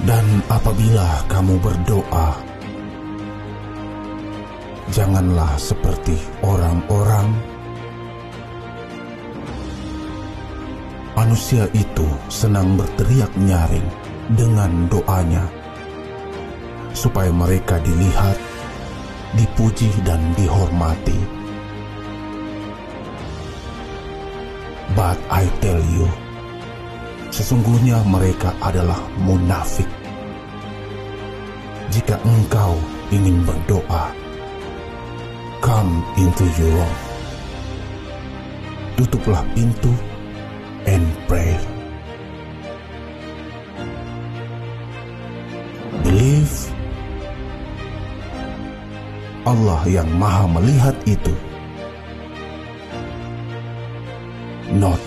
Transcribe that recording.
Dan apabila kamu berdoa, janganlah seperti orang-orang manusia itu senang berteriak nyaring dengan doanya, supaya mereka dilihat, dipuji, dan dihormati. But I tell you, sesungguhnya mereka adalah munafik. Jika engkau ingin berdoa, come into your room. Tutuplah pintu and pray. Believe Allah yang maha melihat itu. Not